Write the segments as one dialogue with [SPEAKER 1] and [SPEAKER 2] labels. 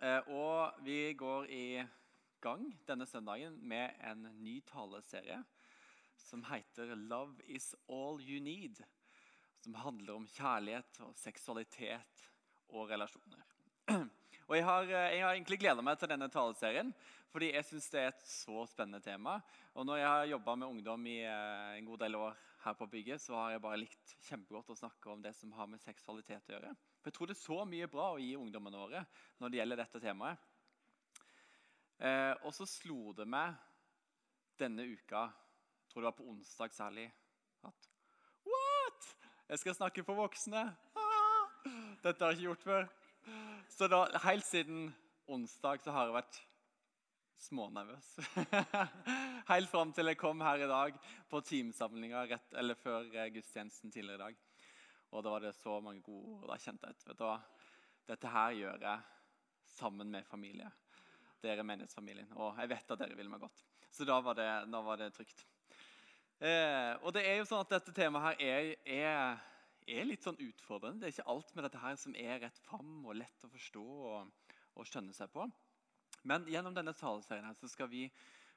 [SPEAKER 1] Eh, og vi går i gang denne søndagen med en ny taleserie som heter 'Love is all you need'. Som handler om kjærlighet og seksualitet og relasjoner. Og Jeg har, jeg har egentlig gleda meg til denne taleserien fordi jeg syns det er et så spennende tema. Og når jeg har jobba med ungdom i en god del år her på bygget, så har jeg bare likt kjempegodt å snakke om det som har med seksualitet å gjøre. For Jeg tror det er så mye bra å gi ungdommene våre når det gjelder dette temaet. Eh, og så slo det meg denne uka, jeg tror det var på onsdag særlig, at What?! Jeg skal snakke for voksne! Ah! Dette har jeg ikke gjort før. Så da, helt siden onsdag så har jeg vært smånervøs. Helt fram til jeg kom her i dag på teamsamlinga rett eller før eh, gudstjenesten tidligere i dag. Og da var det så mange gode ord. Da kjente jeg vet dette her gjør jeg sammen med familie. Dere er menighetsfamilien, og jeg vet at dere vil meg godt. Så da var det, da var det trygt. Eh, og det er jo sånn at Dette temaet her er, er, er, litt sånn utfordrende. Det er ikke alt med dette her som er rett fram og lett å forstå og, og skjønne seg på. Men gjennom denne taleserien så skal vi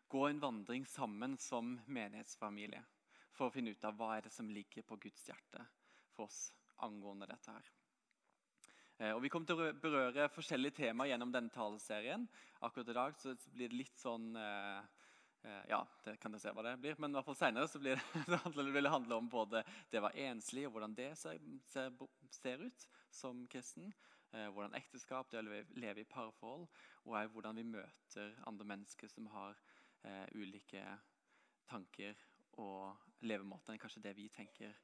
[SPEAKER 1] gå en vandring sammen som menighetsfamilie for å finne ut av hva er det som ligger på Guds hjerte for oss angående dette. her. Eh, og Vi kommer til å berøre forskjellige temaer gjennom denne taleserien. Akkurat i dag så blir det litt sånn eh, eh, Ja, det kan jeg se hva det blir. Men i hvert fall senere vil det handle om både det å være enslig og hvordan det ser, ser, ser ut som kristen. Eh, hvordan ekteskap, det å leve i parforhold, og hvordan vi møter andre mennesker som har eh, ulike tanker og levemåter enn kanskje det vi tenker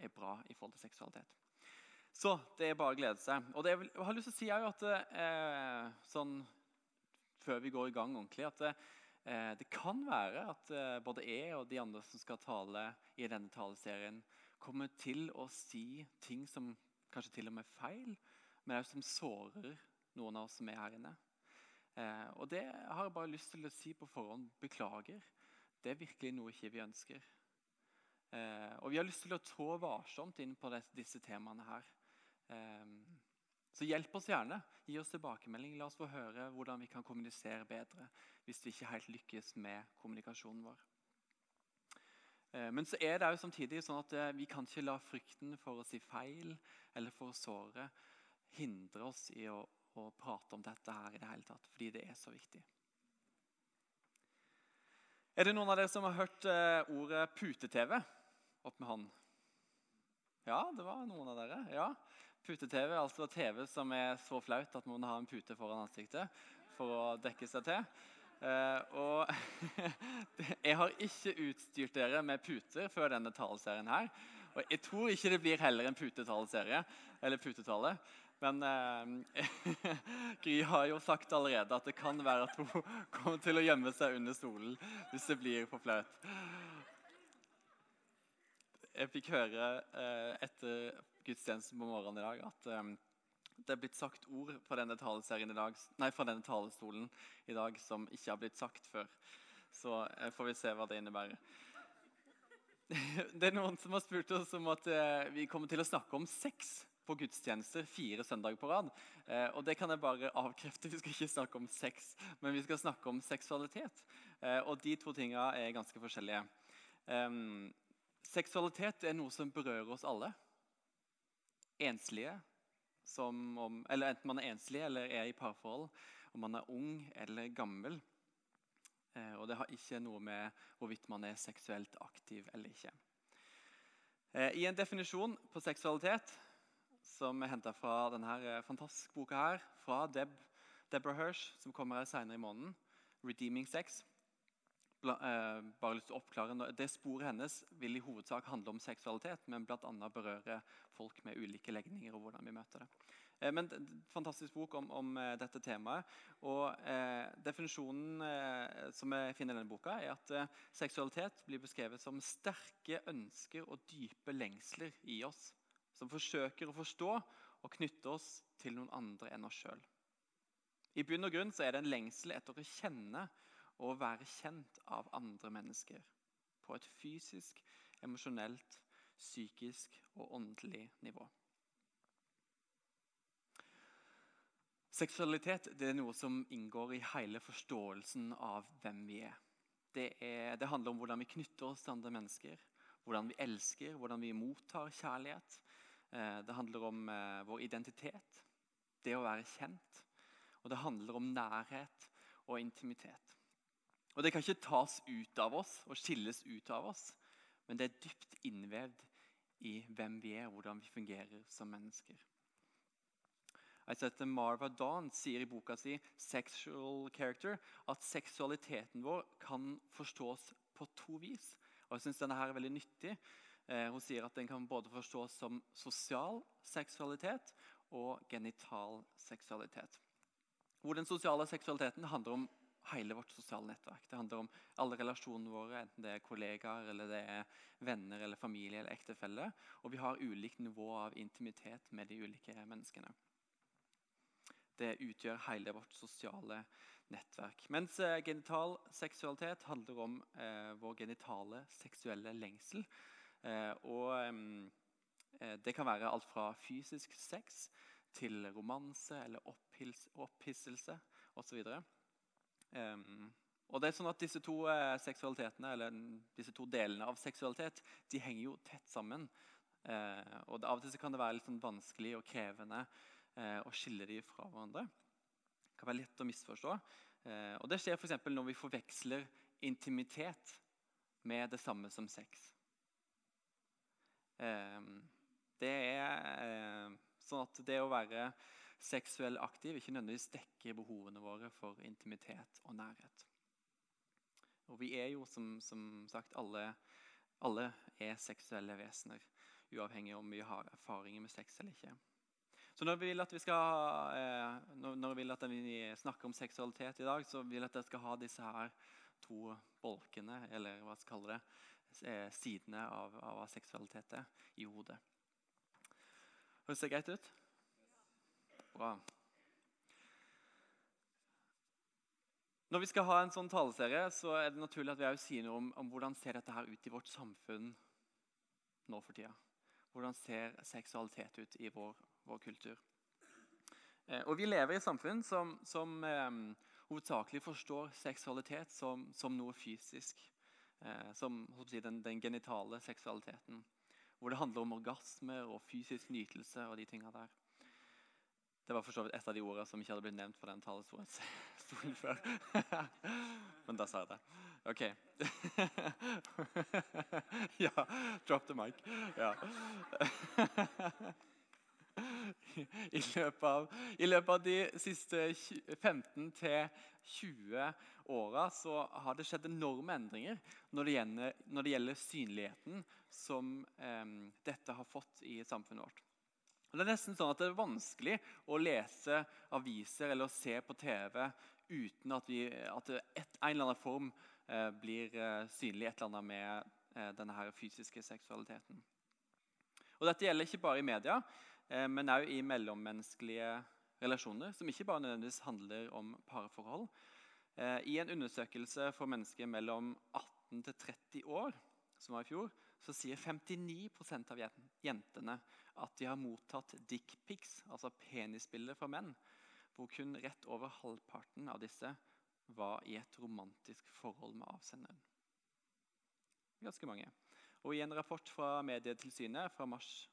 [SPEAKER 1] er bra i forhold til seksualitet. Så det er bare å glede seg. Og jeg, har lyst til å si at eh, sånn, før vi går i gang ordentlig, at eh, det kan være at eh, både jeg og de andre som skal tale i denne taleserien, kommer til å si ting som kanskje til og med er feil men òg som sårer noen av oss som er her inne. Eh, og Det har jeg bare lyst til å si på forhånd. Beklager. Det er virkelig noe ikke vi ønsker. Eh, og Vi har lyst til å trå varsomt inn på disse temaene her. Eh, så hjelp oss gjerne. Gi oss tilbakemelding. La oss få høre hvordan vi kan kommunisere bedre hvis vi ikke helt lykkes med kommunikasjonen vår. Eh, men så er det jo samtidig sånn at eh, vi kan ikke la frykten for å si feil eller for å såre hindre oss i å, å, prate om dette her i det hele tatt, fordi det er så viktig. Er det noen av dere som har hørt eh, ordet pute-TV? Opp med hånden. Ja, det var noen av dere. ja. Pute-TV, altså TV som er så flaut at man har en pute foran ansiktet for å dekke seg til. Uh, og Jeg har ikke utstyrt dere med puter før denne taleserien. her. Og Jeg tror ikke det blir heller en putetaleserie. eller putetale. Men eh, Gry har jo sagt allerede at det kan være at hun kommer til å gjemme seg under stolen hvis det blir for flaut. Jeg fikk høre eh, etter gudstjenesten på morgenen i dag at eh, det er blitt sagt ord fra denne, dag, nei, fra denne talestolen i dag som ikke har blitt sagt før. Så eh, får vi se hva det innebærer. Det er noen som har spurt oss om at eh, vi kommer til å snakke om sex på gudstjenester fire søndager på rad. Eh, og det kan jeg bare avkrefte. Vi skal ikke snakke om sex, men vi skal snakke om seksualitet. Eh, og de to tinga er ganske forskjellige. Eh, seksualitet er noe som berører oss alle. Enslige, om, eller enten man er enslig eller er i parforhold, om man er ung eller gammel. Eh, og det har ikke noe med hvorvidt man er seksuelt aktiv eller ikke. Eh, I en definisjon på seksualitet som er henta fra denne eh, fantastiske boka her, fra Deb, Deborah Hirsch, som kommer her senere i måneden. 'Redeeming Sex'. Eh, bare lyst til å oppklare, Det Sporet hennes vil i hovedsak handle om seksualitet, men bl.a. berøre folk med ulike legninger og hvordan vi møter det. Eh, men Fantastisk bok om, om dette temaet. og eh, Definisjonen eh, som jeg finner i denne boka, er at eh, seksualitet blir beskrevet som sterke ønsker og dype lengsler i oss som forsøker å forstå og knytte oss til noen andre enn oss sjøl. I bunn og grunn så er det en lengsel etter å kjenne og være kjent av andre mennesker. På et fysisk, emosjonelt, psykisk og åndelig nivå. Seksualitet er noe som inngår i hele forståelsen av hvem vi er. Det, er, det handler om hvordan vi knytter oss til andre mennesker, hvordan vi elsker, hvordan vi mottar kjærlighet. Eh, det handler om eh, vår identitet, det å være kjent. Og det handler om nærhet og intimitet. Og Det kan ikke tas ut av oss og skilles ut av oss, men det er dypt innvevd i hvem vi er, og hvordan vi fungerer som mennesker. Marva Dawn sier i boka si 'Sexual Character' at seksualiteten vår kan forstås på to vis. Og jeg synes denne her er veldig nyttig. Eh, hun sier at den kan både forstås som sosial seksualitet og genital seksualitet. Hvor den sosiale seksualiteten handler om hele vårt sosiale nettverk. Det handler om alle relasjonene våre, enten det er kollegaer, eller det er venner, eller familie eller ektefelle. Og vi har ulikt nivå av intimitet med de ulike menneskene. Det utgjør hele vårt sosiale nettverk. Mens eh, genital seksualitet handler om eh, vår genitale seksuelle lengsel. Eh, og eh, det kan være alt fra fysisk sex til romanse eller opphisselse osv. Um, og det er sånn at Disse to eh, seksualitetene, eller disse to delene av seksualitet de henger jo tett sammen. Og Av og til kan det være litt sånn vanskelig og krevende å skille dem fra hverandre. Det kan være lett å misforstå. Og Det skjer f.eks. når vi forveksler intimitet med det samme som sex. Ehm, det er eh, sånn at det å være seksuell aktiv ikke nødvendigvis dekker behovene våre for intimitet og nærhet. Og vi er jo som, som sagt alle, alle er seksuelle vesener, uavhengig om vi har erfaringer med sex eller ikke. Så når vi vil at vi skal eh, når vi vil at vi snakker om seksualitet i dag, så vil jeg at jeg skal ha disse her to bolkene, eller hva skal jeg kalle det, sidene av, av seksualitet i hodet. Høres det greit ut? Bra. Når vi skal ha en sånn taleserie, så er det naturlig at vi også sier noe om, om hvordan ser dette her ut i vårt samfunn nå for tida. Hvordan ser seksualitet ut i vår, vår kultur? Eh, og Vi lever i et samfunn som, som eh, hovedsakelig forstår seksualitet som, som noe fysisk. Eh, som den, den, genitale seksualiteten. Hvor det handler om orgasmer og fysisk nytelse og de tinga der. Det var for så vidt et av de ordene som ikke hadde blitt nevnt fra den talerstolen før. Men da sa jeg det. OK. ja, drop the mic. Ja. I løpet, av, I løpet av de siste 15-20 åra har det skjedd enorme endringer når det gjelder, når det gjelder synligheten som eh, dette har fått i samfunnet vårt. Det er nesten sånn at det er vanskelig å lese aviser eller å se på TV uten at, vi, at et, en eller annen form eh, blir eh, synlig et eller annet med eh, denne fysiske seksualiteten. Og Dette gjelder ikke bare i media, men òg i mellommenneskelige relasjoner, som ikke bare nødvendigvis handler om parforhold. Eh, I en undersøkelse for mennesker mellom 18 til 30 år, som var i fjor, så sier 59% av jentene at de har mottatt dickpics, altså penisbilder fra menn, hvor kun rett over halvparten av disse var i et romantisk forhold med avsenderen. Ganske mange. Og I en rapport fra Medietilsynet fra mars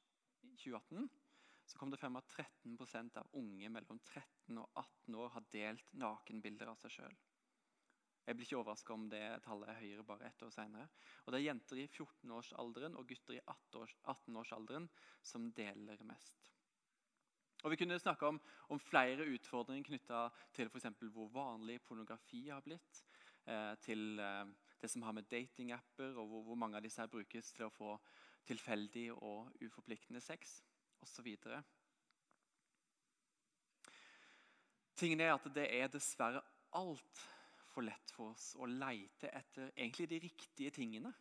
[SPEAKER 1] 2018 så kom det frem at 13% av unge mellom 13 og 18 år har delt nakenbilder av seg sjøl. Jeg blir ikke overraska om det tallet er høyere bare ett år senere. Og det er jenter i 14-årsalderen og gutter i 18-årsalderen som deler mest. Og Vi kunne snakke om, om flere utfordringer knytta til f.eks. hvor vanlig pornografi har blitt. Eh, til eh, det som har med datingapper, og hvor, hvor, mange av disse her brukes til å få tilfeldig og uforpliktende sex osv. Tingen er at det er dessverre alt for lett for oss å leite etter egentlig de riktige tingene.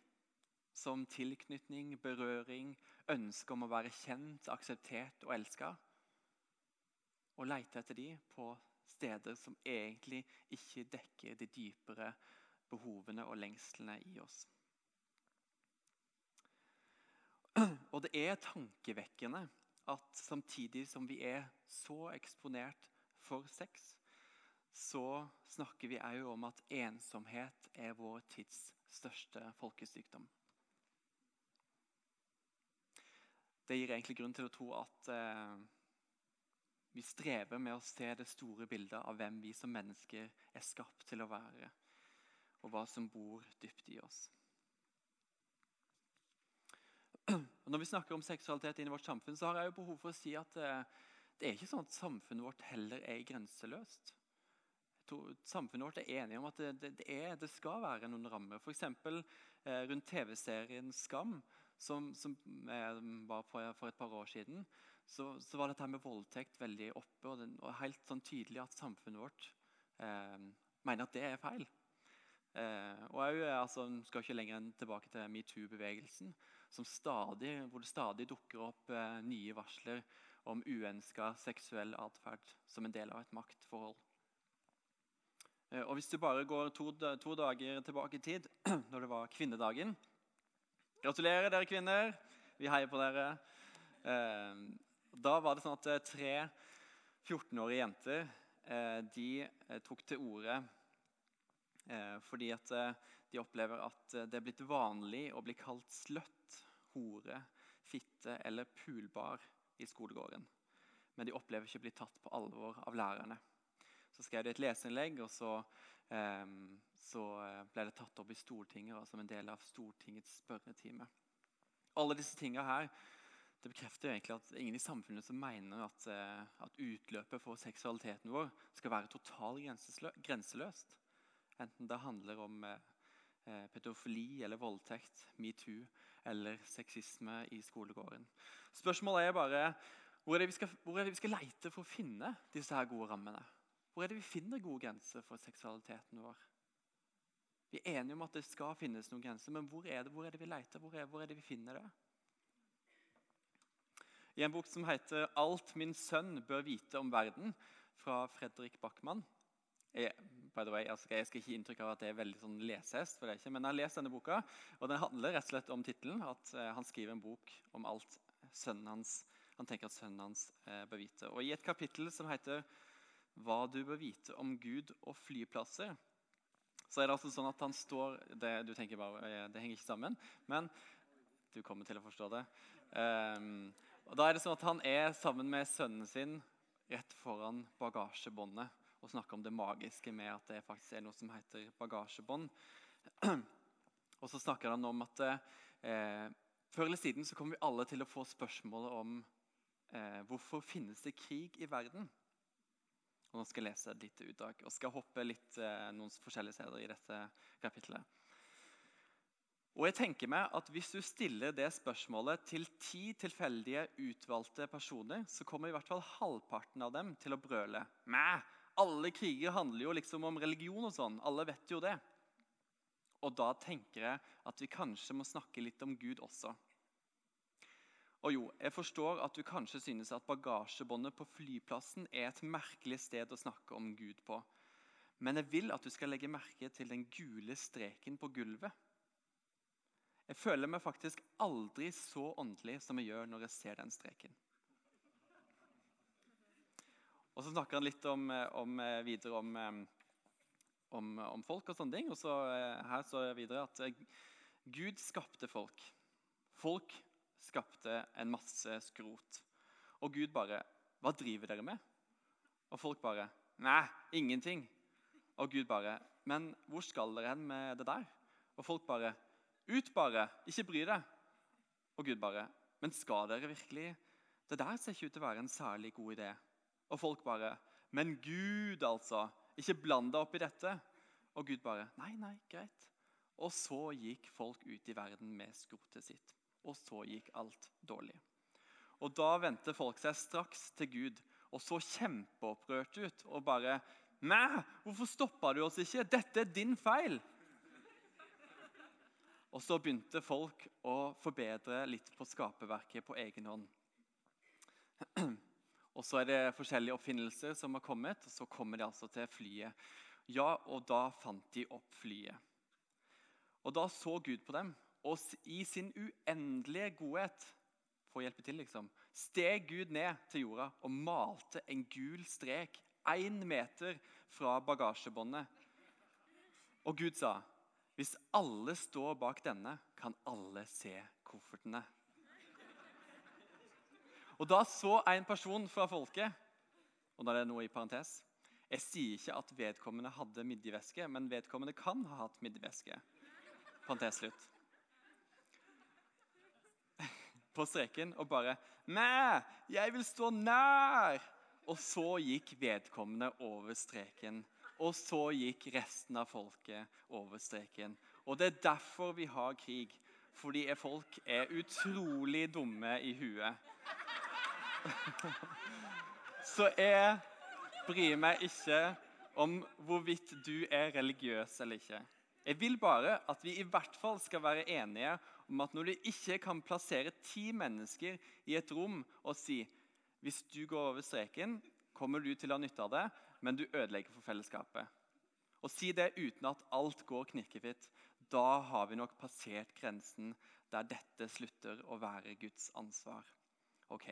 [SPEAKER 1] Som tilknytning, berøring, ønske om å være kjent, akseptert og elska. Og leite etter de på steder som egentlig ikke dekker de dypere behovene og lengslene i oss. Og det er tankevekkende at samtidig som vi er så eksponert for sex, så snakker vi òg om at ensomhet er vår tids største folkesykdom. Det gir egentlig grunn til å tro at eh, vi strever med å se det store bildet av hvem vi som mennesker er skapt til å være, og hva som bor dypt i oss. Når vi snakker om seksualitet i vårt samfunn, så har jeg jo behov for å si at eh, det er ikke sånn at samfunnet vårt heller er grenseløst. Samfunnet vårt er enige om at det, det, er, det skal være noen rammer. F.eks. Eh, rundt TV-serien Skam, som, som eh, var for, for, et par år siden, så, så, var dette med voldtekt veldig oppe. Og, den, og helt sånn tydelig at samfunnet vårt eh, mener at det er feil. Eh, og jeg altså, skal ikke lenger enn tilbake til metoo-bevegelsen, hvor det stadig dukker opp eh, nye varsler om uønska seksuell atferd som en del av et maktforhold. Eh, og Hvis du bare går to, to, dager tilbake i tid, når det var kvinnedagen Gratulerer, dere kvinner. Vi heier på dere. Eh, da var det sånn at tre 14-årige jenter de tok til orde fordi at de opplever at det er blitt vanlig å bli kalt sløtt, hore, fitte eller pulbar i skolegården. Men de opplever ikke å bli tatt på alvor av lærerne. Så skrev de et leseinnlegg, og så, um, så, ble det tatt opp i Stortinget som en del av Stortingets spørretime. Alle disse tingene her det bekrefter egentlig at ingen i samfunnet som mener at, eh, at utløpet for seksualiteten vår skal være totalt grenseløst. Enten det handler om eh, eh, pedofili eller voldtekt, metoo eller sexisme i skolegården. Spørsmålet er bare hvor er, det vi skal, det vi skal leite for å finne disse her gode rammene? Hvor er det vi finner gode grenser for seksualiteten vår? Vi er enige om at det skal finnes noen grenser, men hvor er det, hvor er det vi leter? Hvor er, hvor er, det vi finner det? I en bok som heter 'Alt min sønn bør vite om verden', fra Fredrik Backman by the way, altså, jeg skal ikke gi inntrykk av at det er veldig sånn lesehest, for det er ikke, men jeg har lest denne boka, og den handler rett og slett om tittelen. At uh, han skriver en bok om alt sønnen hans, han tenker at sønnen hans uh, bør vite. Og I et kapittel som heter hva du bør vite om Gud og flyplasser, så er det altså sånn at han står det, Du tenker bare eh, det henger ikke sammen, men du kommer til å forstå det. Um, og da er det sånn at Han er sammen med sønnen sin rett foran bagasjebåndet og snakke om det magiske med at det faktisk er noe som heter bagasjebånd. Og så snakker han om at eh, før eller siden så kommer vi alle til å få spørsmålet om eh, hvorfor finnes det krig i verden. Og nå skal jeg lese et lite utdrag og skal hoppe litt eh, noen forskjellige steder i dette kapitlet. Og jeg tenker meg at Hvis du stiller det spørsmålet til ti tilfeldige, utvalgte personer, så kommer i hvert fall halvparten av dem til å brøle. Mæ, alle kriger handler jo liksom om religion og sånn. Alle vet jo det. Og da tenker jeg at vi kanskje må snakke litt om Gud også. Og jo, jeg forstår at du kanskje synes at bagasjebåndet på flyplassen er et merkelig sted å snakke om Gud på. Men jeg vil at du skal legge merke til den gule streken på gulvet. Jeg føler meg faktisk aldri så åndelig som jeg gjør når jeg ser den streken. Og Så snakker han litt om, om, videre om, om, om, folk og sånne ting. Og så, eh, Her står det videre at eh, Gud skapte folk. Folk skapte en masse skrot. Og Gud bare 'Hva driver dere med?' Og folk bare 'Nei, ingenting'. Og Gud bare 'Men hvor skal dere hen med det der?' Og folk bare 'Ut, bare. Ikke bry deg.' Og Gud bare 'Men skal dere virkelig?' Det der ser ikke ut til å være en særlig god idé. Og folk bare 'Men Gud, altså. Ikke bland deg opp i dette.' Og Gud bare 'Nei, nei, greit.' Og så gikk folk ut i verden med skrotet sitt og så gikk alt dårlig. Og Da vendte folk seg straks til Gud og så kjempeopprørt ut og bare Mæ, hvorfor stoppa du oss ikke? Dette er din feil! Og så begynte folk å forbedre litt på skaperverket på egen hånd. Og så er det forskjellige oppfinnelser som har kommet, og så kommer de altså til flyet. Ja, og da fant de opp flyet. Og da så Gud på dem, og i sin uendelige godhet for å hjelpe til, liksom, steg Gud ned til jorda og malte en gul strek én meter fra bagasjebåndet. Og Gud sa, 'Hvis alle står bak denne, kan alle se koffertene.' Og Da så en person fra folket og da er det noe i parentes, Jeg sier ikke at vedkommende hadde midjevæske, men vedkommende kan ha hatt midjevæske. Parentes slutt. På streken og bare 'Mæ, jeg vil stå nær!' Og så gikk vedkommende over streken. Og så gikk resten av folket over streken. Og det er derfor vi har krig. Fordi folk er utrolig dumme i huet. Så jeg bryr meg ikke om hvorvidt du er religiøs eller ikke. Jeg vil bare at vi i hvert fall skal være enige om at når du ikke kan plassere ti mennesker i et rom og si hvis du går over streken, kommer du til å ha nytte av det, men du ødelegger for fellesskapet. Og si det uten at alt går knirkefritt. Da har vi nok passert grensen der dette slutter å være Guds ansvar. Ok.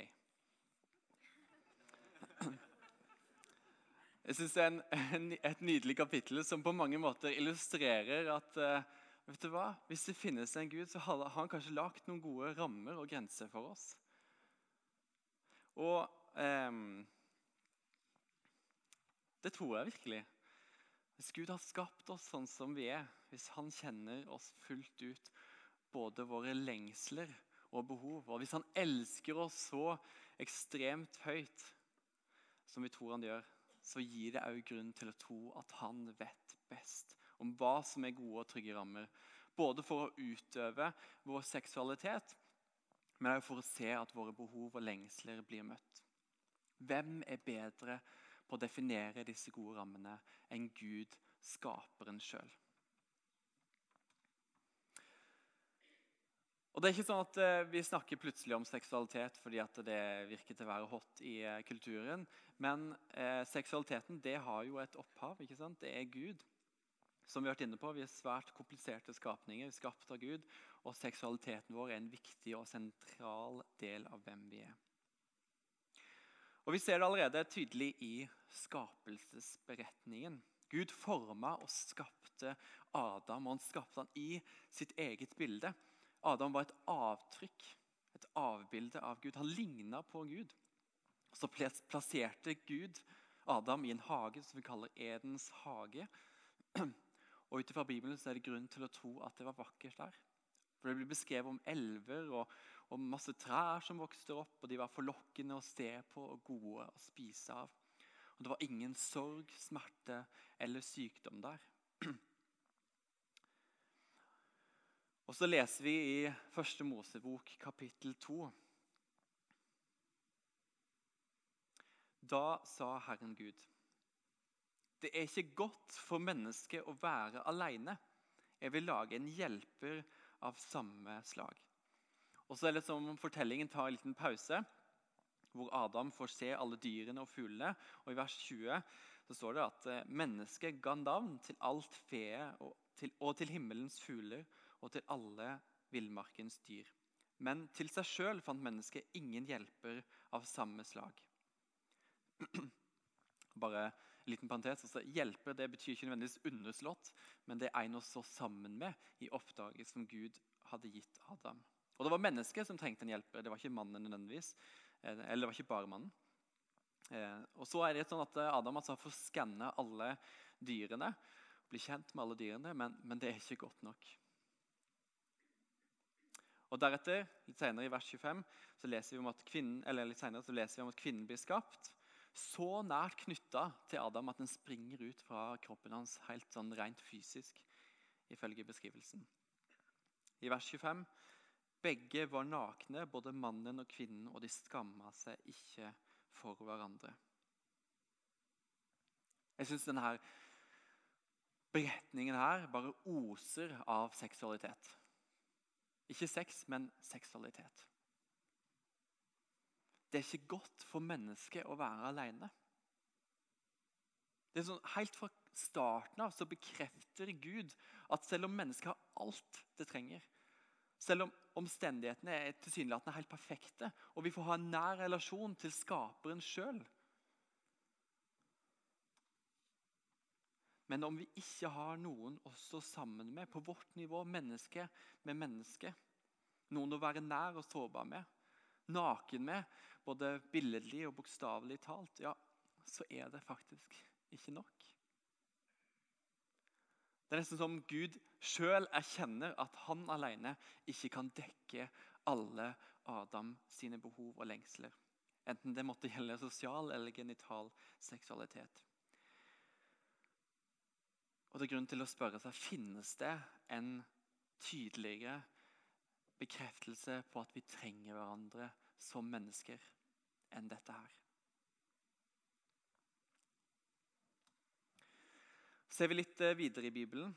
[SPEAKER 1] Jeg synes Det er en, en, et nydelig kapittel som på mange måter illustrerer at uh, vet du hva? hvis det finnes en Gud, så har han kanskje lagt noen gode rammer og grenser for oss. Og um, det tror jeg virkelig. Hvis Gud har skapt oss sånn som vi er, hvis han kjenner oss fullt ut, både våre lengsler og behov, og hvis han elsker oss så ekstremt høyt som vi tror han gjør, så gir det òg grunn til å tro at han vet best om hva som er gode og trygge rammer. Både for å utøve vår seksualitet, men òg for å se at våre behov og lengsler blir møtt. Hvem er bedre på å definere disse gode rammene enn Gud, skaperen sjøl? Og det er ikke sånn at eh, Vi snakker plutselig om seksualitet fordi det virker til å være hot i eh, kulturen. Men eh, seksualiteten det har jo et opphav. ikke sant? Det er Gud. Som Vi har vært inne på, vi er svært kompliserte skapninger, skapt av Gud. Og seksualiteten vår er en viktig og sentral del av hvem vi er. Og Vi ser det allerede tydelig i skapelsesberetningen. Gud forma og skapte Adam, og han skapte han i sitt eget bilde. Adam var et avtrykk, et avbilde av Gud. Han ligna på Gud. Så plasserte Gud Adam i en hage som vi kaller Edens hage. Og Ut fra Bibelen så er det grunn til å tro at det var vakkert der. For Det blir beskrevet om elver og, og masse trær som vokste opp. og De var forlokkende å se på og gode å spise av. Og Det var ingen sorg, smerte eller sykdom der. Og så leser vi i Første Mosebok kapittel 2. Da sa Herren Gud.: Det er ikke godt for mennesket å være alene. Jeg vil lage en hjelper av samme slag. Og så er det som om Fortellingen tar en liten pause, hvor Adam får se alle dyrene og fuglene. Og I vers 20 så står det at eh, mennesket ga navn til alt feet og og til himmelens fugler og til alle villmarkens dyr. Men til seg sjøl fant mennesket ingen hjelper av samme slag. Bare en liten parentes, altså Hjelper det betyr ikke nødvendigvis underslått, men det er en å sammen med i oppdraget som Gud hadde gitt Adam. Og Det var mennesket som trengte en hjelper, det var ikke mannen nødvendigvis. Eh, eller det var ikke bare mannen. Eh, og så er det sånn at Adam altså får skanne alle dyrene, bli kjent med alle dyrene, men, men det er ikke godt nok. Og Deretter, litt senere i vers 25, så leser vi om at kvinnen, eller litt senere, så leser vi om at kvinnen blir skapt så nært knytta til Adam at den springer ut fra kroppen hans helt sånn rent fysisk, ifølge beskrivelsen. I vers 25 begge var nakne, både mannen og kvinnen, og de skamma seg ikke for hverandre. Jeg syns denne beretningen her bare oser av seksualitet. Ikke sex, men seksualitet. Det er ikke godt for mennesket å være alene. Det er sånn, Helt fra starten av så bekrefter Gud at selv om mennesket har alt det trenger, selv om omstendighetene er helt perfekte, og vi får ha en nær relasjon til skaperen sjøl, Men om vi ikke har noen å stå sammen med på vårt nivå, menneske med menneske, noen å være nær og sårbar med, naken med, både billedlig og bokstavelig talt, ja, så er det faktisk ikke nok. Det er nesten som Gud sjøl erkjenner at han alene ikke kan dekke alle Adam sine behov og lengsler. Enten det måtte gjelde sosial eller genital seksualitet. Og det er grunn til å spørre seg finnes det en tydeligere bekreftelse på at vi trenger hverandre som mennesker enn dette her. Ser vi litt eh, videre i Bibelen,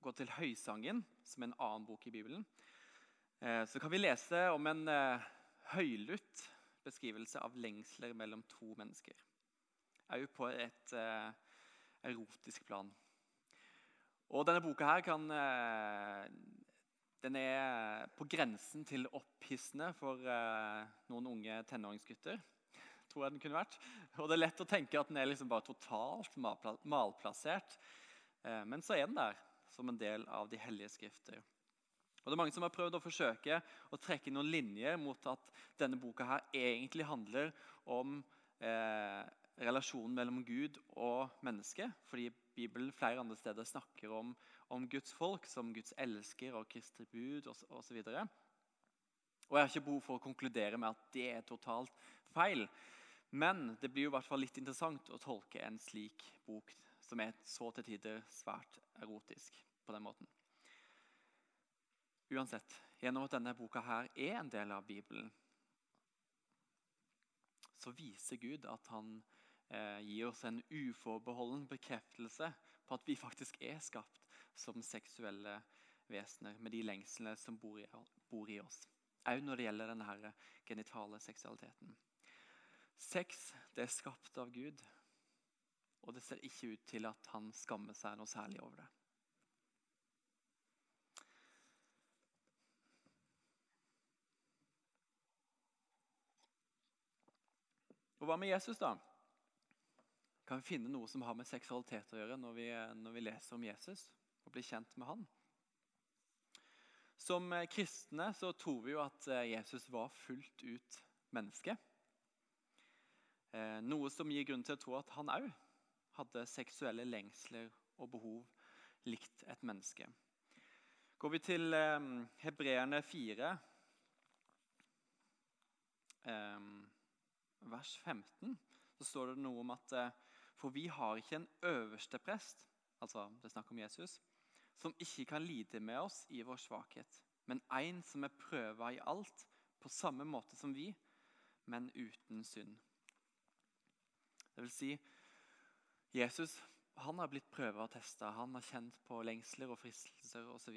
[SPEAKER 1] går til Høysangen, som er en annen bok i Bibelen, eh, så kan vi lese om en eh, høylytt beskrivelse av lengsler mellom to mennesker. Òg på et erotisk plan. Og denne boka her kan Den er på grensen til opphissende for noen unge tenåringsgutter tror jeg den kunne vært. Og det er lett å tenke at den er liksom bare totalt malplassert. Eh, men så er den der som en del av de hellige skrifter. Og det er Mange som har prøvd å forsøke å trekke noen linjer mot at denne boka her egentlig handler om eh, relasjonen mellom Gud og mennesket. Fordi Bibelen flere andre steder snakker om, om Guds folk som Guds elsker og Kristi bud osv. Og, og jeg har ikke behov for å konkludere med at det er totalt feil. Men det blir jo i hvert fall litt interessant å tolke en slik bok som er så til tider svært erotisk på den måten. Uansett, gjennom at denne boka her er en del av Bibelen, så viser Gud at han eh, gir oss en uforbeholden bekreftelse på at vi faktisk er skapt som seksuelle vesener med de lengslene som bor i, bor i oss. Òg når det gjelder denne genitale seksualiteten. Sex det er skapt av Gud, og det ser ikke ut til at han skammer seg noe særlig over det. Og Hva med Jesus, da? Kan vi finne noe som har med seksualitet å gjøre når vi, når vi leser om Jesus og blir kjent med han? Som kristne så tror vi jo at Jesus var fullt ut menneske. Eh, noe som gir grunn til å tro at han òg hadde seksuelle lengsler og behov likt et menneske. Går vi til eh, Hebreerne 4, eh, vers 15, så står det noe om at eh, For vi har ikke en øverste prest, altså det er snakk om Jesus, som ikke kan lide med oss i vår svakhet, men en som er prøva i alt, på samme måte som vi, men uten synd. Det vil si, Jesus han har blitt prøvet og testa. Han har kjent på lengsler og fristelser osv.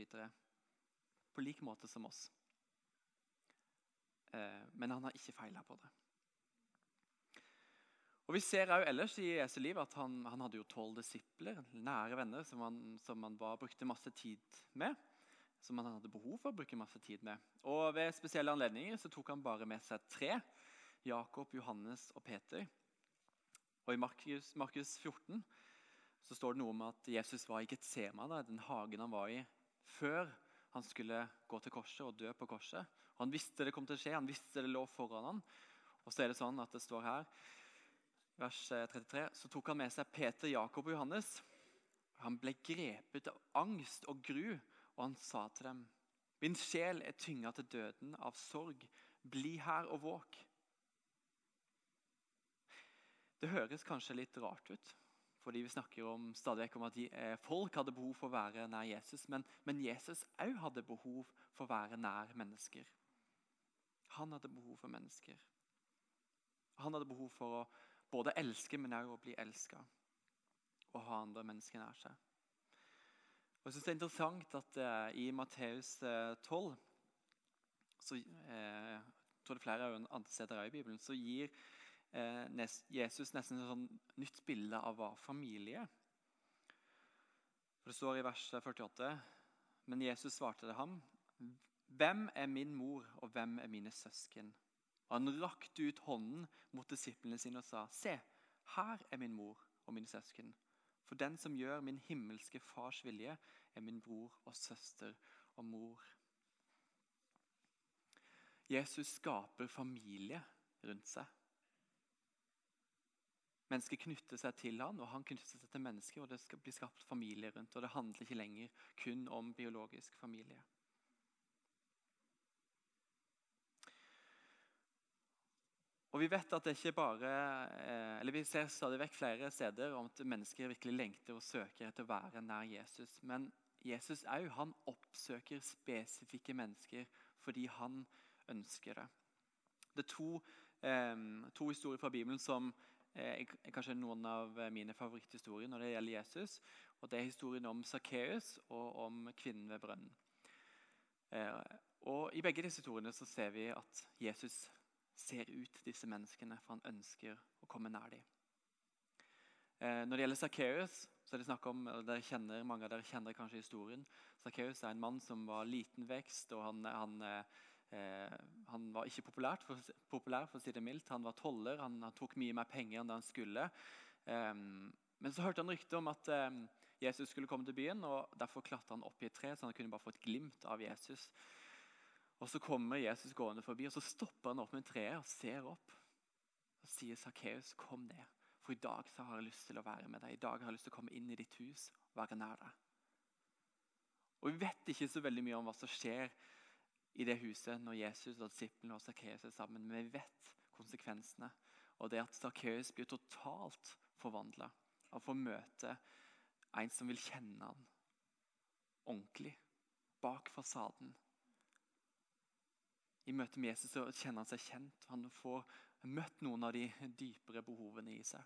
[SPEAKER 1] På lik måte som oss. Eh, men han har ikke feila på det. Og Vi ser også ellers i Jesu liv at han, han hadde jo tolv disipler, nære venner, som han, som han var, brukte masse tid med. Som han hadde behov for å bruke masse tid med. Og Ved spesielle anledninger så tok han bare med seg tre. Jakob, Johannes og Peter. Og I Markus, Markus 14 så står det noe om at Jesus var i Getsemane, den hagen han var i før han skulle gå til korset og dø på korset. Han visste det kom til å skje, han visste det lå foran han. Og så er det sånn at det står her, vers 33, så tok han med seg Peter, Jakob og Johannes. Han ble grepet av angst og gru, og han sa til dem.: Min sjel er tynga til døden av sorg. Bli her og våk. Det høres kanskje litt rart ut, fordi vi snakker om, stadig om at eh, folk hadde behov for å være nær Jesus. Men, men Jesus òg hadde behov for å være nær mennesker. Han hadde behov for mennesker. Han hadde behov for å både elske, men også å bli elska. Og ha andre mennesker nær seg. Og jeg synes Det er interessant at uh, i Matteus uh, 12 så, eh, tror det er flere andre steder i Bibelen, så gir eh, Jesus nesten et sånn nytt bilde av hva familie. For Det står i vers 48.: Men Jesus svarte det ham, Hvem er min mor, og hvem er mine søsken? Og Han rakte ut hånden mot disiplene sine og sa, Se, her er min mor og mine søsken. For den som gjør min himmelske fars vilje, er min bror og søster og mor. Jesus skaper familie rundt seg. Mennesker knytter seg til han, og han knytter seg til mennesker. og Det skal bli skapt familie rundt, og det handler ikke lenger kun om biologisk familie. Og Vi vet at det ikke bare, eh, eller vi ser stadig vekk flere steder om at mennesker virkelig lengter og søker etter å være nær Jesus. Men Jesus òg, han oppsøker spesifikke mennesker fordi han ønsker det. Det er to, eh, to historier fra Bibelen som eh, er kanskje noen av mine favoritthistorier når det gjelder Jesus. Og Det er historien om Sakkeus og om kvinnen ved brønnen. Eh, og I begge disse historiene så ser vi at Jesus ser ut disse menneskene, for han ønsker å komme nær dem. Eh, når det gjelder Sakkeus, så er det snakk om, dere kjenner, mange av dere kjenner kanskje historien. Sakkeus er en mann som var liten vekst, og han, han eh, Eh, han var ikke for, populær, for å si det mildt. Han var toller, han, han, tok mye mer penger enn det han skulle. Eh, men så hørte han rykte om at eh, Jesus skulle komme til byen, og derfor klatra han opp i et tre, så han kunne bare få et glimt av Jesus. Og Så kommer Jesus gående forbi, og så stopper han opp med treet og ser opp. Og sier Sakkeus, kom ned, for i dag har jeg lyst til å være med deg. I dag har jeg lyst til å komme inn i ditt hus og være nær deg. Og Vi vet ikke så veldig mye om hva som skjer i det huset når Jesus og disiplene og Sakkeus er sammen. Men vi vet konsekvensene. Og det at Sakkeus blir totalt forvandla å få møte en som vil kjenne han ordentlig, bak fasaden. I møte med Jesus så kjenner han seg kjent. Han får møtt noen av de dypere behovene i seg.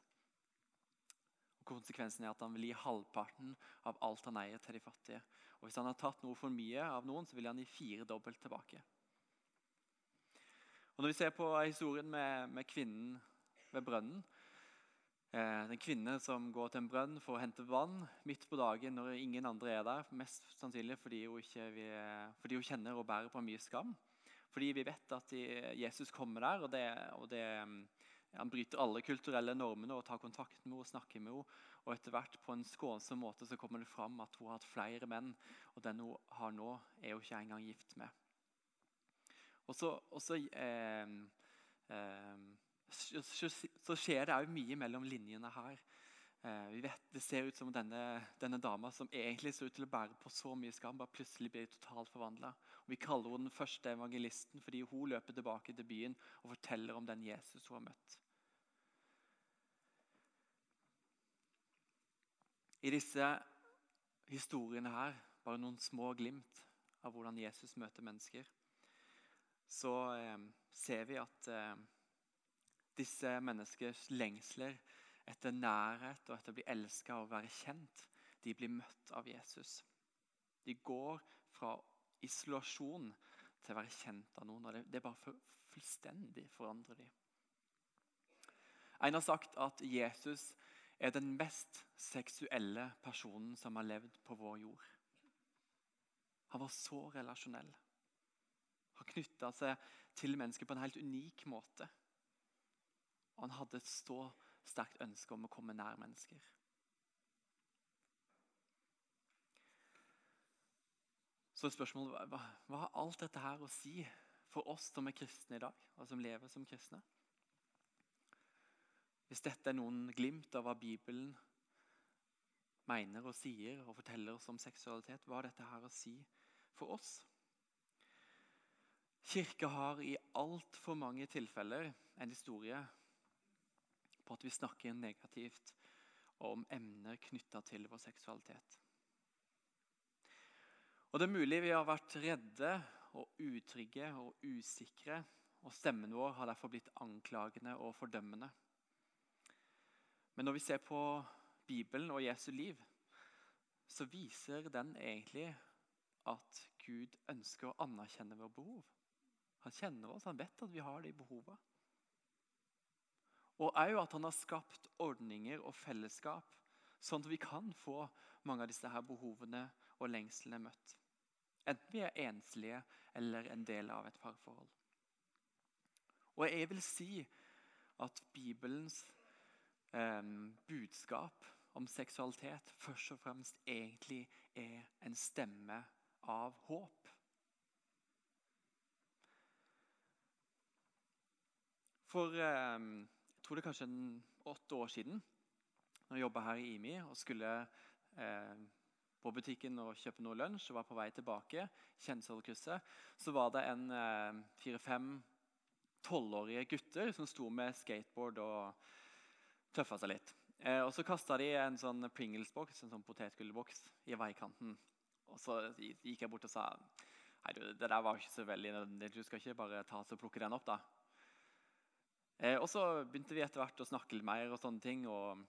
[SPEAKER 1] Og Konsekvensen er at han vil gi halvparten av alt han eier, til de fattige. Og Hvis han har tatt noe for mye av noen, så vil han gi fire dobbelt tilbake. Og Når vi ser på historien med, med kvinnen ved brønnen eh, En kvinne som går til en brønn for å hente vann midt på dagen når ingen andre er der. Mest sannsynlig fordi hun, vi, fordi hun kjenner og bærer på mye skam. Fordi vi vet at Jesus kommer der, og, det, og det, han bryter alle kulturelle normene og tar kontakt med henne og snakker med henne. Og etter hvert på en skånsom måte så kommer det fram at hun har hatt flere menn. Og den hun har nå, er hun ikke engang gift med. Og så, og så, eh, eh, så skjer det òg mye mellom linjene her. Eh, vi vet, Det ser ut som denne, denne dama som egentlig ser ut til å bære på så mye skam, bare plutselig blir totalt forvandla. Vi kaller henne den første evangelisten fordi hun løper tilbake til byen og forteller om den Jesus hun har møtt. I disse historiene her, bare noen små glimt av hvordan Jesus møter mennesker, så eh, ser vi at eh, disse menneskers lengsler etter nærhet og etter å bli elska og være kjent, de blir møtt av Jesus. De går fra isolasjon til å være kjent av noen. og Det, det bare for, fullstendig forandrer de. En har sagt at Jesus er den mest seksuelle personen som har levd på vår jord. Han var så relasjonell. Han knytta seg til mennesker på en helt unik måte. Han hadde et så sterkt ønske om å komme nær mennesker. Så spørsmålet hva, hva har alt dette her å si for oss som er kristne i dag, og som lever som kristne? Hvis dette er noen glimt av hva Bibelen mener og sier og forteller oss om seksualitet, hva har dette her å si for oss? Kirka har i altfor mange tilfeller en historie på at vi snakker negativt om emner knytta til vår seksualitet. Og Det er mulig vi har vært redde og utrygge og usikre, og stemmen vår har derfor blitt anklagende og fordømmende. Men når vi ser på Bibelen og Jesu liv, så viser den egentlig at Gud ønsker å anerkjenne våre behov. Han kjenner oss, han vet at vi har de behovene. Og òg at han har skapt ordninger og fellesskap, sånn at vi kan få mange av disse her behovene og lengslene møtt. Enten vi er enslige eller en del av et parforhold. Og jeg vil si at Bibelens eh, budskap om seksualitet først og fremst egentlig er en stemme av håp. For eh, tror det kanskje en åtte år siden, når jeg jobba her i IMI og skulle eh, på butikken og kjøpe noe lunsj og var på vei tilbake, Kjensvollkrysset, så var det en eh, fire-fem tolvårige gutter som sto med skateboard og tøffa seg litt. Eh, og Så kasta de en sånn Pringles-boks, en sånn potetgullboks, i veikanten. Og Så gikk jeg bort og sa Nei, du, det der var ikke så veldig nødvendig. Du skal ikke bare ta og plukke den opp, da. Eh, og Så begynte vi etter hvert å snakke litt mer. og sånne ting, og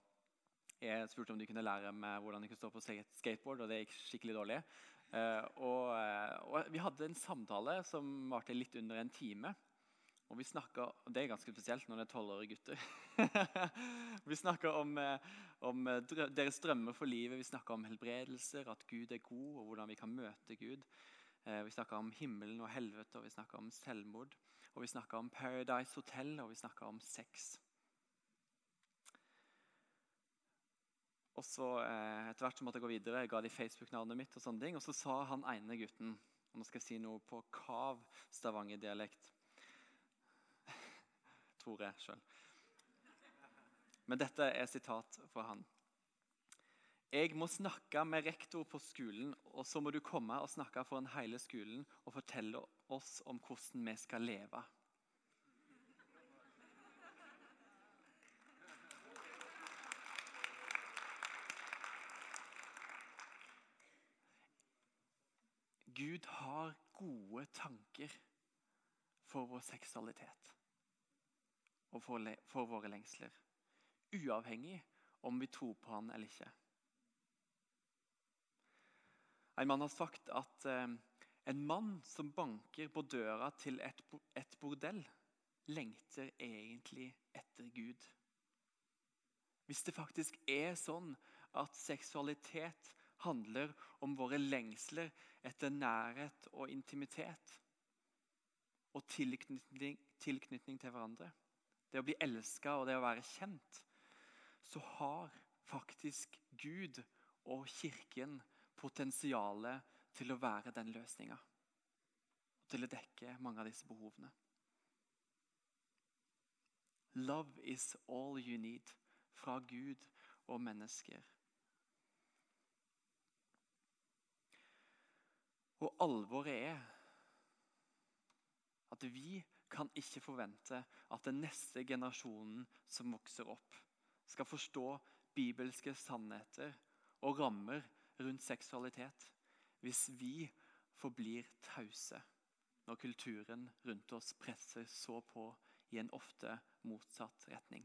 [SPEAKER 1] Jeg spurte om de kunne lære meg hvordan de kunne stå på skateboard, og det gikk skikkelig dårlig. Eh, og, eh, og Vi hadde en samtale som varte litt under en time. Og vi snakker, Det er ganske spesielt når det er tolvårige gutter. vi snakka om, eh, om, deres drømmer for livet, vi snakka om helbredelser, at Gud er god, og hvordan vi kan møte Gud. Vi snakka om himmelen og helvete, og vi snakka om selvmord. Og vi snakka om Paradise Hotel, og vi snakka om sex. Og så eh, Etter hvert så måtte jeg gå videre. Jeg ga de Facebook-navnet mitt. Og sånne ting, og så sa han ene gutten og Nå skal jeg si noe på kav Stavanger-dialekt. Tror jeg sjøl. Men dette er sitat fra han. Jeg må snakke med rektor på skolen, og så må du komme og snakke foran hele skolen og fortelle oss om hvordan vi skal leve. Gud har gode tanker for vår seksualitet og for, for våre lengsler. Uavhengig om vi tror på han eller ikke. En mann har sagt at eh, en mann som banker på døra til et, bordell, lengter egentlig etter Gud. Hvis det faktisk er sånn at seksualitet handler om våre lengsler etter nærhet og intimitet og tilknytning, tilknytning til hverandre, det å bli elska og det å være kjent, så har faktisk Gud og Kirken potensialet til å være den løsninga. Til å dekke mange av disse behovene. Love is all you need fra Gud og mennesker. Og alvoret er at vi kan ikke forvente at den neste generasjonen som vokser opp, skal forstå bibelske sannheter og rammer rundt seksualitet hvis vi forblir tause når kulturen rundt oss presser så på i en ofte motsatt retning.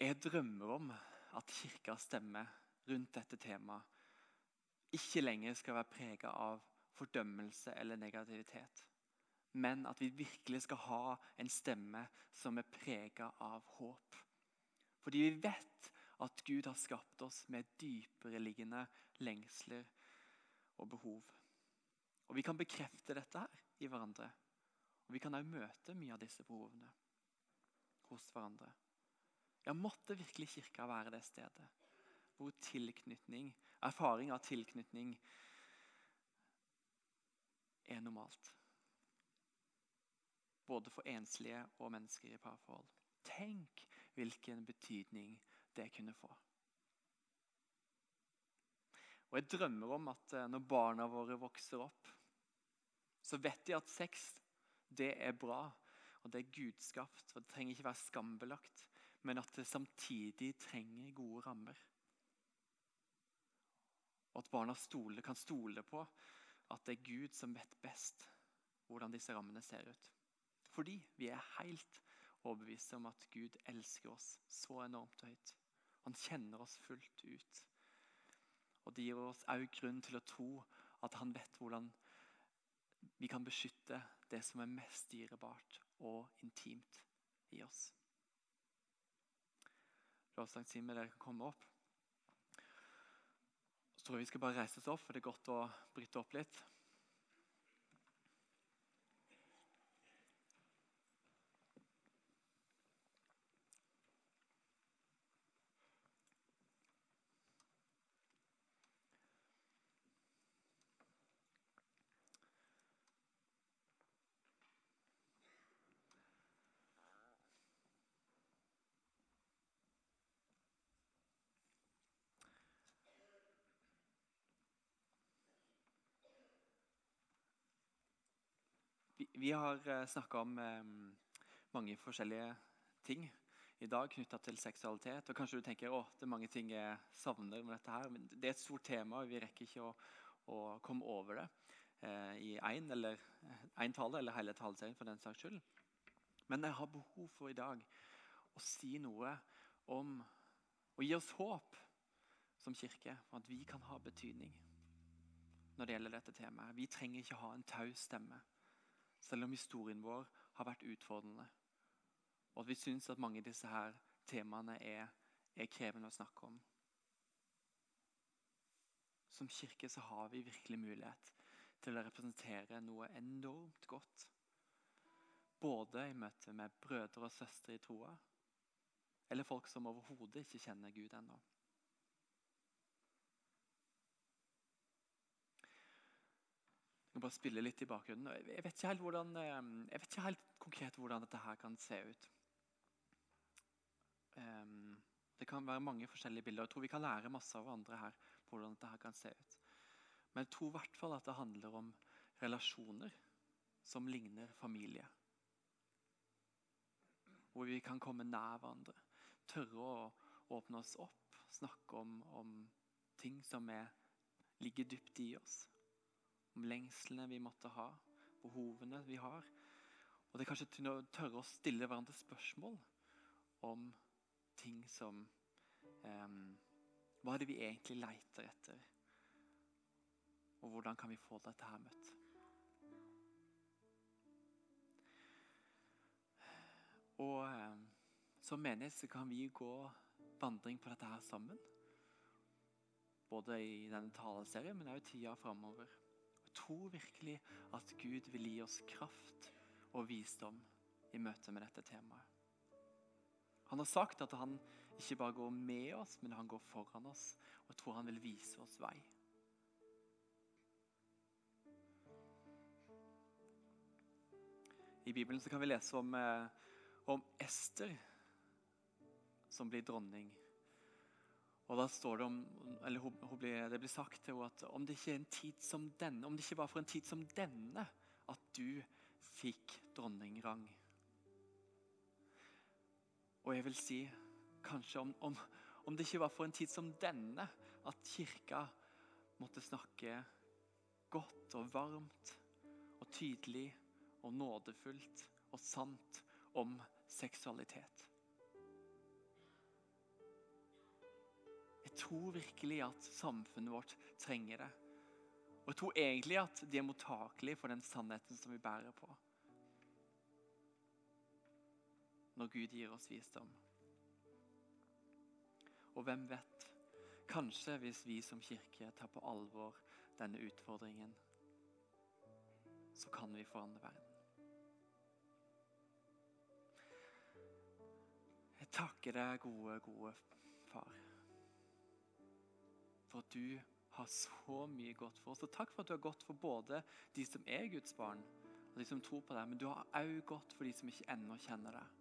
[SPEAKER 1] Jeg drømmer om at kirkas stemme rundt dette temaet ikke lenger skal være prega av fordømmelse eller negativitet men at vi virkelig skal ha en stemme som er prega av håp. Fordi vi vet at Gud har skapt oss med dypereliggende lengsler og behov. Og Vi kan bekrefte dette her i hverandre. Og Vi kan også møte mye av disse behovene hos hverandre. Ja, Måtte virkelig kirka være det stedet hvor tilknytning, erfaring av tilknytning er normalt både for enslige og mennesker i parforhold. Tenk hvilken betydning det kunne få. Og Jeg drømmer om at eh, når barna våre vokser opp, så vet de at sex det er bra, og det er gudskapt. og Det trenger ikke være skambelagt, men at det samtidig trenger gode rammer. Og at barna stole, kan stole på at det er Gud som vet best hvordan disse rammene ser ut. Fordi vi er helt overbeviste om at Gud elsker oss så enormt høyt. Han kjenner oss fullt ut. Og Det gir oss òg grunn til å tro at han vet hvordan vi kan beskytte det som er mest dyrebart og intimt i oss. Lovsangstimen, dere kan komme opp. Så tror jeg vi skal bare reise oss opp, for det er godt å bryte opp litt. Vi har uh, snakka om um, mange forskjellige ting i dag knytta til seksualitet. Og kanskje du tenker at det er mange ting jeg savner med dette. her, men Det er et stort tema, og vi rekker ikke å, å komme over det eh, i én eller en tale eller hele taleserien for den saks skyld. Men jeg har behov for i dag å si noe om å gi oss håp som kirke for at vi kan ha betydning når det gjelder dette temaet. Vi trenger ikke ha en taus stemme, selv om historien vår har vært utfordrende. Og at vi syns at mange av disse her temaene er, er krevende å snakke om. Som kirke så har vi virkelig mulighet til å representere noe enormt godt. Både i møte med brødre og søstre i troa, eller folk som overhodet ikke kjenner Gud ennå. Kan bare spille litt i bakgrunnen. Jeg vet ikke helt, hvordan, eh, jeg vet ikke helt konkret hvordan dette her kan se ut. Um, det kan være mange forskjellige bilder. Jeg tror vi kan lære masse av andre her på hvordan dette her kan se ut. Men jeg tror i hvert fall at det handler om relasjoner som ligner familie. Hvor vi kan komme nær hverandre. Tørre å åpne oss opp, snakke om, om ting som er, ligger dypt i oss. Om lengslene vi måtte ha, behovene vi har. Og det er kanskje til å tørre å stille hverandre spørsmål om ting som um, Hva er det vi egentlig leiter etter? Og hvordan kan vi få dette her møtt? Og um, som menighet så kan vi gå vandring på dette her sammen. Både i denne taleserien, men også i tida framover. Tror virkelig at Gud vil gi oss kraft og visdom i møte med dette temaet. Han har sagt at han ikke bare går med oss, men han går foran oss. Og tror han vil vise oss vei. I Bibelen kan vi lese om, eh, om Ester som blir dronning. Og da står Det om, eller hun, hun blir, det blir sagt til henne at om det ikke er en tid som denne, om det ikke var for en tid som denne at du fikk dronningrang. Og jeg vil si kanskje om, om, om, det ikke var for en tid som denne at kirka måtte snakke godt og varmt og tydelig og nådefullt og sant om seksualitet. Jeg tror virkelig at samfunnet vårt trenger det. Og jeg tror egentlig at de er mottakelige for den sannheten som vi bærer på. Når Gud gir oss visdom. Og hvem vet? Kanskje hvis vi som kirke tar på alvor denne utfordringen, så kan vi forandre verden. Jeg takker deg, gode, gode far, for at du har så mye godt for oss. Og takk for at du har gått for både de som er Guds barn, og de som tror på deg, men du har òg gått for de som ikke ennå kjenner deg.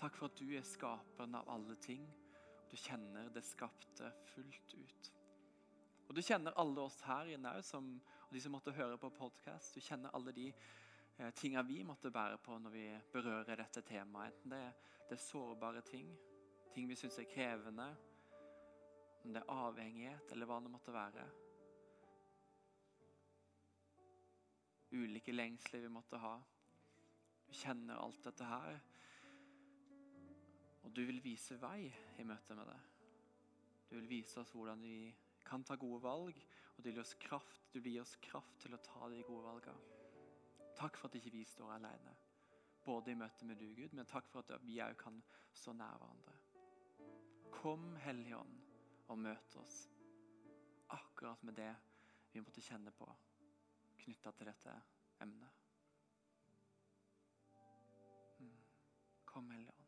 [SPEAKER 1] Takk for at du er skaperen av alle ting. Du kjenner det skapte fullt ut. Og Du kjenner alle oss her inne som, og de som måtte høre på podkast. Du kjenner alle de eh, tinga vi måtte bære på når vi berører dette temaet. Enten det, det er sårbare ting, ting vi syns er krevende, om det er avhengighet eller hva det måtte være. Ulike lengsler vi måtte ha. Du kjenner alt dette her. Og du vil vise vei i møte med det. Du vil vise oss hvordan vi kan ta gode valg, og du vil gi oss kraft, vil gi oss kraft til å ta de gode valgene. Takk for at ikke vi står alene, både i møte med du, Gud, men takk for at vi òg kan stå nær hverandre. Kom, Hellige Ånd, og møt oss akkurat med det vi måtte kjenne på knytta til dette emnet. Mm. Kom, Hellige.